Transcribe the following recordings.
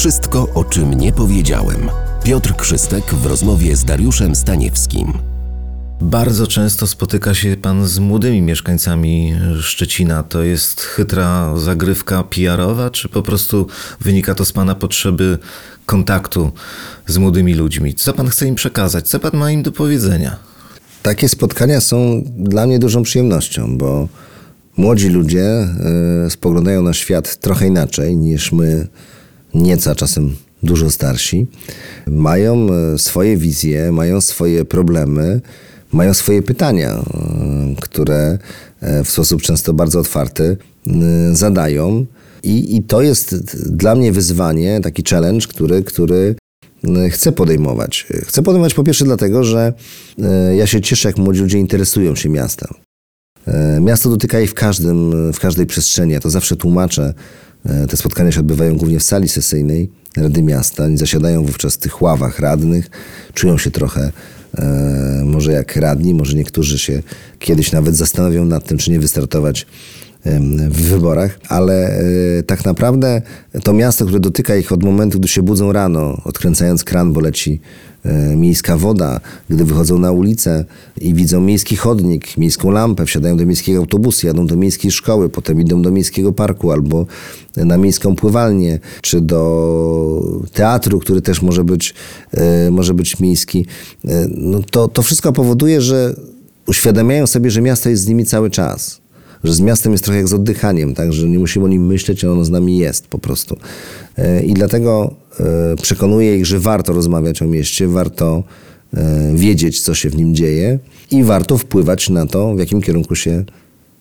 Wszystko, o czym nie powiedziałem. Piotr Krzystek w rozmowie z Dariuszem Staniewskim. Bardzo często spotyka się pan z młodymi mieszkańcami Szczecina. To jest chytra zagrywka PR-owa, czy po prostu wynika to z pana potrzeby kontaktu z młodymi ludźmi? Co pan chce im przekazać? Co pan ma im do powiedzenia? Takie spotkania są dla mnie dużą przyjemnością, bo młodzi ludzie y, spoglądają na świat trochę inaczej niż my, nieco, a czasem dużo starsi. Mają y, swoje wizje, mają swoje problemy, mają swoje pytania, y, które y, w sposób często bardzo otwarty zadają. I, I to jest dla mnie wyzwanie, taki challenge, który, który chcę podejmować. Chcę podejmować po pierwsze dlatego, że ja się cieszę, jak młodzi ludzie interesują się miastem. Miasto dotyka ich w, każdym, w każdej przestrzeni. Ja to zawsze tłumaczę. Y, Te spotkania się odbywają głównie w sali sesyjnej Rady Miasta. Oni zasiadają wówczas w tych ławach radnych, czują się trochę e, może jak radni, może niektórzy się kiedyś nawet zastanowią nad tym, czy nie wystartować w wyborach, ale e, tak naprawdę to miasto, które dotyka ich od momentu, gdy się budzą rano, odkręcając kran, bo leci e, miejska woda, gdy wychodzą na ulicę i widzą miejski chodnik, miejską lampę, wsiadają do miejskiego autobusu, jadą do miejskiej szkoły, potem idą do miejskiego parku albo na miejską pływalnię, czy do teatru, który też może być, e, może być miejski. No to, to wszystko powoduje, że uświadamiają sobie, że miasto jest z nimi cały czas że z miastem jest trochę jak z oddychaniem, tak, że nie musimy o nim myśleć, a ono z nami jest po prostu. E, I dlatego e, przekonuję ich, że warto rozmawiać o mieście, warto e, wiedzieć, co się w nim dzieje i warto wpływać na to, w jakim kierunku się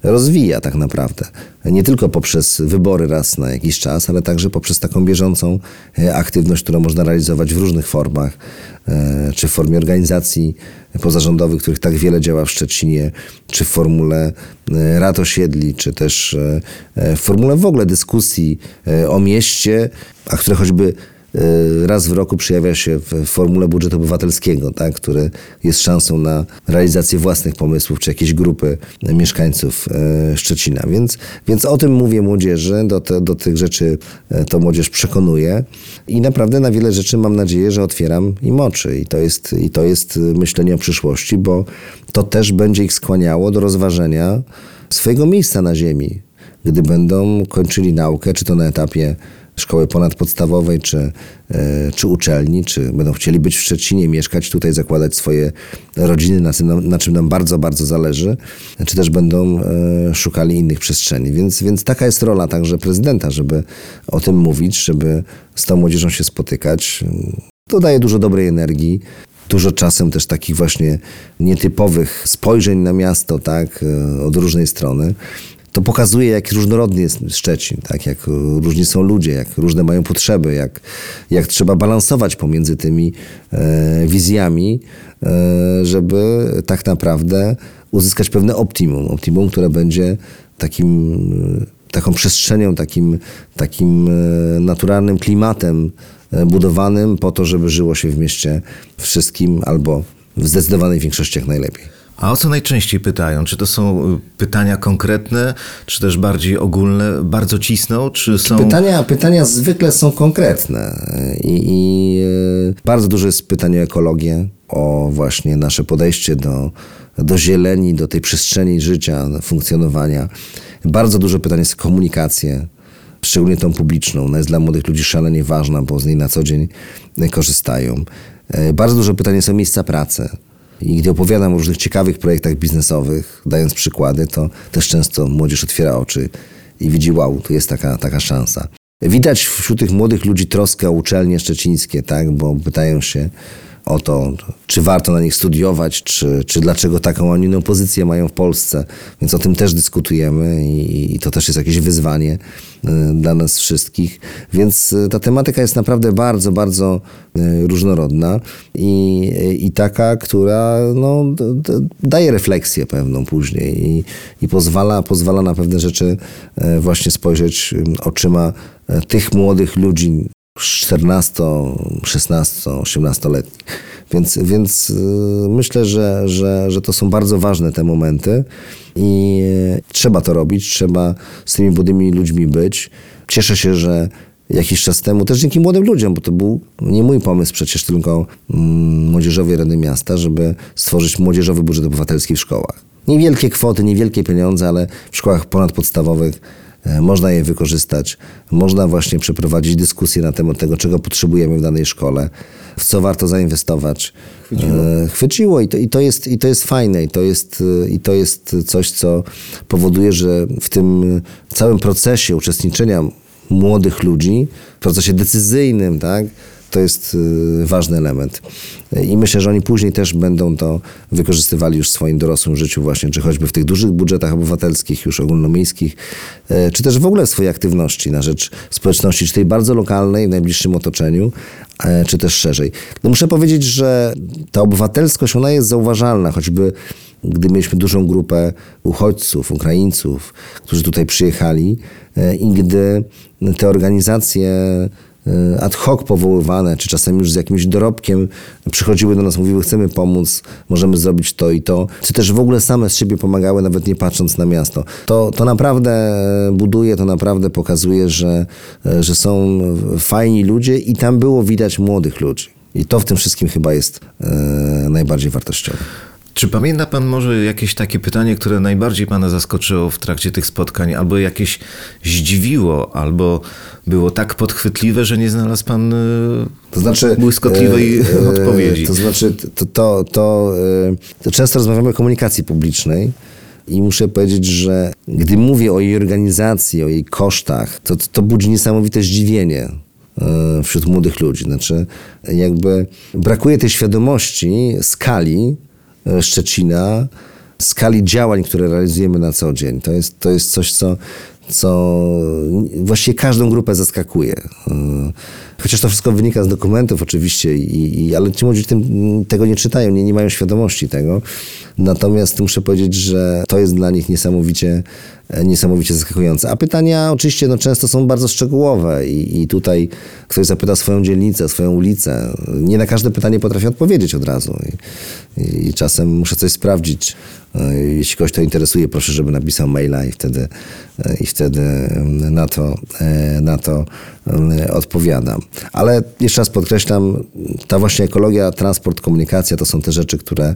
rozwija tak naprawdę. Nie tylko poprzez wybory raz na jakiś czas, ale także poprzez taką bieżącą e, aktywność, którą można realizować w różnych formach, e, czy w formie organizacji pozarządowych, których tak wiele działa w Szczecinie, czy w formule e, rad osiedli, czy też w formule w ogóle dyskusji o mieście, a które choćby raz w roku przejawia się w formule budżetu obywatelskiego, tak, który jest szansą na realizację własnych pomysłów czy jakiejś grupy mieszkańców e, Szczecina. Więc, więc o tym mówię młodzieży, do, te, do tych rzeczy e, to młodzież przekonuje i naprawdę na wiele rzeczy mam nadzieję, że otwieram im oczy i to jest, i to jest myślenie o przyszłości, bo to też będzie ich skłaniało do rozważenia swojego miejsca na ziemi, gdy będą kończyli naukę, czy to na etapie szkoły ponadpodstawowej, czy, e, czy uczelni, czy będą chcieli być w Szczecinie, mieszkać tutaj, zakładać swoje rodziny, na, nam, na czym nam bardzo, bardzo zależy, czy też będą e, szukali innych przestrzeni. Więc, więc taka jest rola także prezydenta, żeby o tym mówić, żeby z tą młodzieżą się spotykać. To daje dużo dobrej energii. Dużo czasem też takich właśnie nietypowych spojrzeń na miasto, tak, e, od różnej strony to pokazuje, jak różnorodny jest Szczecin, tak? jak różni są ludzie, jak różne mają potrzeby, jak, jak trzeba balansować pomiędzy tymi e, wizjami, e, żeby tak naprawdę uzyskać pewne optimum. Optimum, które będzie takim, e, taką przestrzenią, takim, takim e, naturalnym klimatem e, budowanym po to, żeby żyło się w mieście wszystkim albo w zdecydowanej większości jak najlepiej. A o co najczęściej pytają? Czy to są y, pytania konkretne, czy też bardziej ogólne? Bardzo cisną, czy są... Pytania, pytania zwykle są konkretne i, i e, bardzo dużo jest pytań o ekologię, o właśnie nasze podejście do, do zieleni, do tej przestrzeni życia, funkcjonowania. Bardzo dużo pytań jest o komunikację, szczególnie tą publiczną. Ona jest dla młodych ludzi szalenie ważna, bo z niej na co dzień korzystają. E, Bardzo dużo pytań jest o miejsca pracy. I gdy opowiadam o różnych ciekawych projektach biznesowych, dając przykłady, to też często młodzież otwiera oczy i widzi, wow, tu jest taka, taka szansa. Widać wśród tych młodych ludzi troskę o uczelnie szczecińskie, tak? bo pytają się o to, czy warto na nich studiować, czy, czy dlaczego taką, a nie inną pozycję mają w Polsce. Więc o tym też dyskutujemy i, i to też jest jakieś wyzwanie y, dla nas wszystkich. Więc y, ta tematyka jest naprawdę bardzo, bardzo y, różnorodna i, i taka, która no, daje refleksję pewną później i, i pozwala, pozwala na pewne rzeczy właśnie spojrzeć oczyma tych młodych ludzi, 14, 16, 18-letni. Więc, więc y, myślę, że, że, że to są bardzo ważne te momenty i y, trzeba to robić, trzeba z tymi młodymi ludźmi być. Cieszę się, że jakiś czas temu, też dzięki młodym ludziom, bo to był nie mój pomysł przecież, tylko mm, Młodzieżowej Rady Miasta, żeby stworzyć młodzieżowy budżet obywatelski w szkołach. Niewielkie kwoty, niewielkie pieniądze, ale w szkołach ponadpodstawowych e, można je wykorzystać. Można właśnie przeprowadzić dyskusję na temat tego, czego potrzebujemy w danej szkole, w co warto zainwestować. Chwyciło, e, chwyciło i, to, i, to jest, i to jest fajne, i to jest, e, i to jest coś, co powoduje, że w tym całym procesie uczestniczenia młodych ludzi, w procesie decyzyjnym, tak, to jest y, ważny element. I myślę, że oni później też będą to wykorzystywali już w swoim dorosłym życiu właśnie, czy choćby w tych dużych budżetach obywatelskich, już ogólnomiejskich, e, czy też w ogóle w swojej aktywności na rzecz społeczności, czy tej bardzo lokalnej, w najbliższym otoczeniu, e, czy też szerzej. No muszę powiedzieć, że ta obywatelskość, ona jest zauważalna, choćby gdy mieliśmy dużą grupę uchodźców, Ukraińców, którzy tutaj przyjechali e, i gdy te organizacje ad hoc powoływane, czy czasem już z jakimś dorobkiem przychodziły do nas, mówiły, chcemy pomóc, możemy zrobić to i to, czy też w ogóle same z siebie pomagały, nawet nie patrząc na miasto. To, to naprawdę buduje, to naprawdę pokazuje, że, e, że są fajni ludzie i tam było widać młodych ludzi. I to w tym wszystkim chyba jest e, najbardziej wartościowe. Czy pamięta pan może jakieś takie pytanie, które najbardziej pana zaskoczyło w trakcie tych spotkań, albo jakieś zdziwiło, albo było tak podchwytliwe, że nie znalazł pan e, To znaczy, błyskotliwej e, e, odpowiedzi? To znaczy, to, to, to, e, to często rozmawiamy o komunikacji publicznej. I muszę powiedzieć, że gdy mówię o jej organizacji, o jej kosztach, to, to budzi niesamowite zdziwienie wśród młodych ludzi. Znaczy, jakby brakuje tej świadomości skali Szczecina, skali działań, które realizujemy na co dzień. To jest, to jest coś, co, co właściwie każdą grupę zaskakuje. Chociaż to wszystko wynika z dokumentów oczywiście, i, i, ale ci młodzi tym, tego nie czytają, nie, nie mają świadomości tego. Natomiast muszę powiedzieć, że to jest dla nich niesamowicie, e, niesamowicie zaskakujące. A pytania oczywiście no, często są bardzo szczegółowe i, i tutaj ktoś zapyta swoją dzielnicę, swoją ulicę. Nie na każde pytanie potrafię odpowiedzieć od razu. I, i czasem muszę coś sprawdzić. E, Jeśli kogoś to interesuje, proszę, żeby napisał maila i wtedy, e, i wtedy mm, na to, na to mm, odpowiadam. Ale jeszcze raz podkreślam, ta właśnie ekologia, transport, komunikacja to są te rzeczy, które.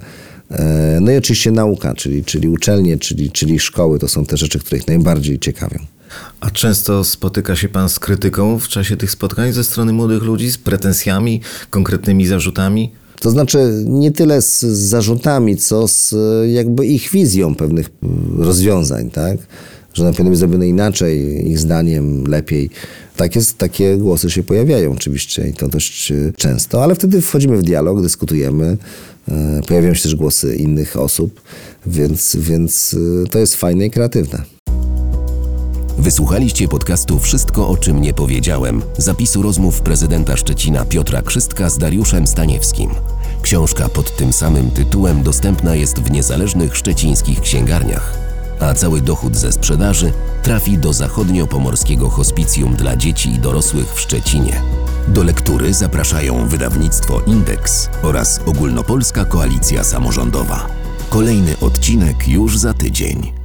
e, No i oczywiście nauka, czyli, czyli uczelnie, czyli, czyli szkoły, to są te rzeczy, które ich najbardziej ciekawią. A często spotyka się pan z krytyką w czasie tych spotkań ze strony młodych ludzi, z pretensjami, konkretnymi zarzutami? To znaczy nie tyle z zarzutami, co z e, jakby ich wizją pewnych mm, rozwiązań, tak? Że na pewno jest zrobione inaczej, ich zdaniem lepiej. Takie, takie głosy się pojawiają oczywiście i to dość e, często, ale wtedy wchodzimy w dialog, dyskutujemy. e, Pojawiają się też głosy innych osób, więc, więc e, to jest fajne i kreatywne. Wysłuchaliście podcastu Wszystko o czym nie powiedziałem. Zapisu rozmów prezydenta Szczecina Piotra Krzystka z Dariuszem Staniewskim. Książka pod tym samym tytułem dostępna jest w niezależnych szczecińskich księgarniach. A cały dochód ze sprzedaży trafi do zachodnio-pomorskiego hospicjum dla dzieci i dorosłych w Szczecinie. Do lektury zapraszają wydawnictwo Indeks oraz Ogólnopolska Koalicja Samorządowa. Kolejny odcinek już za tydzień.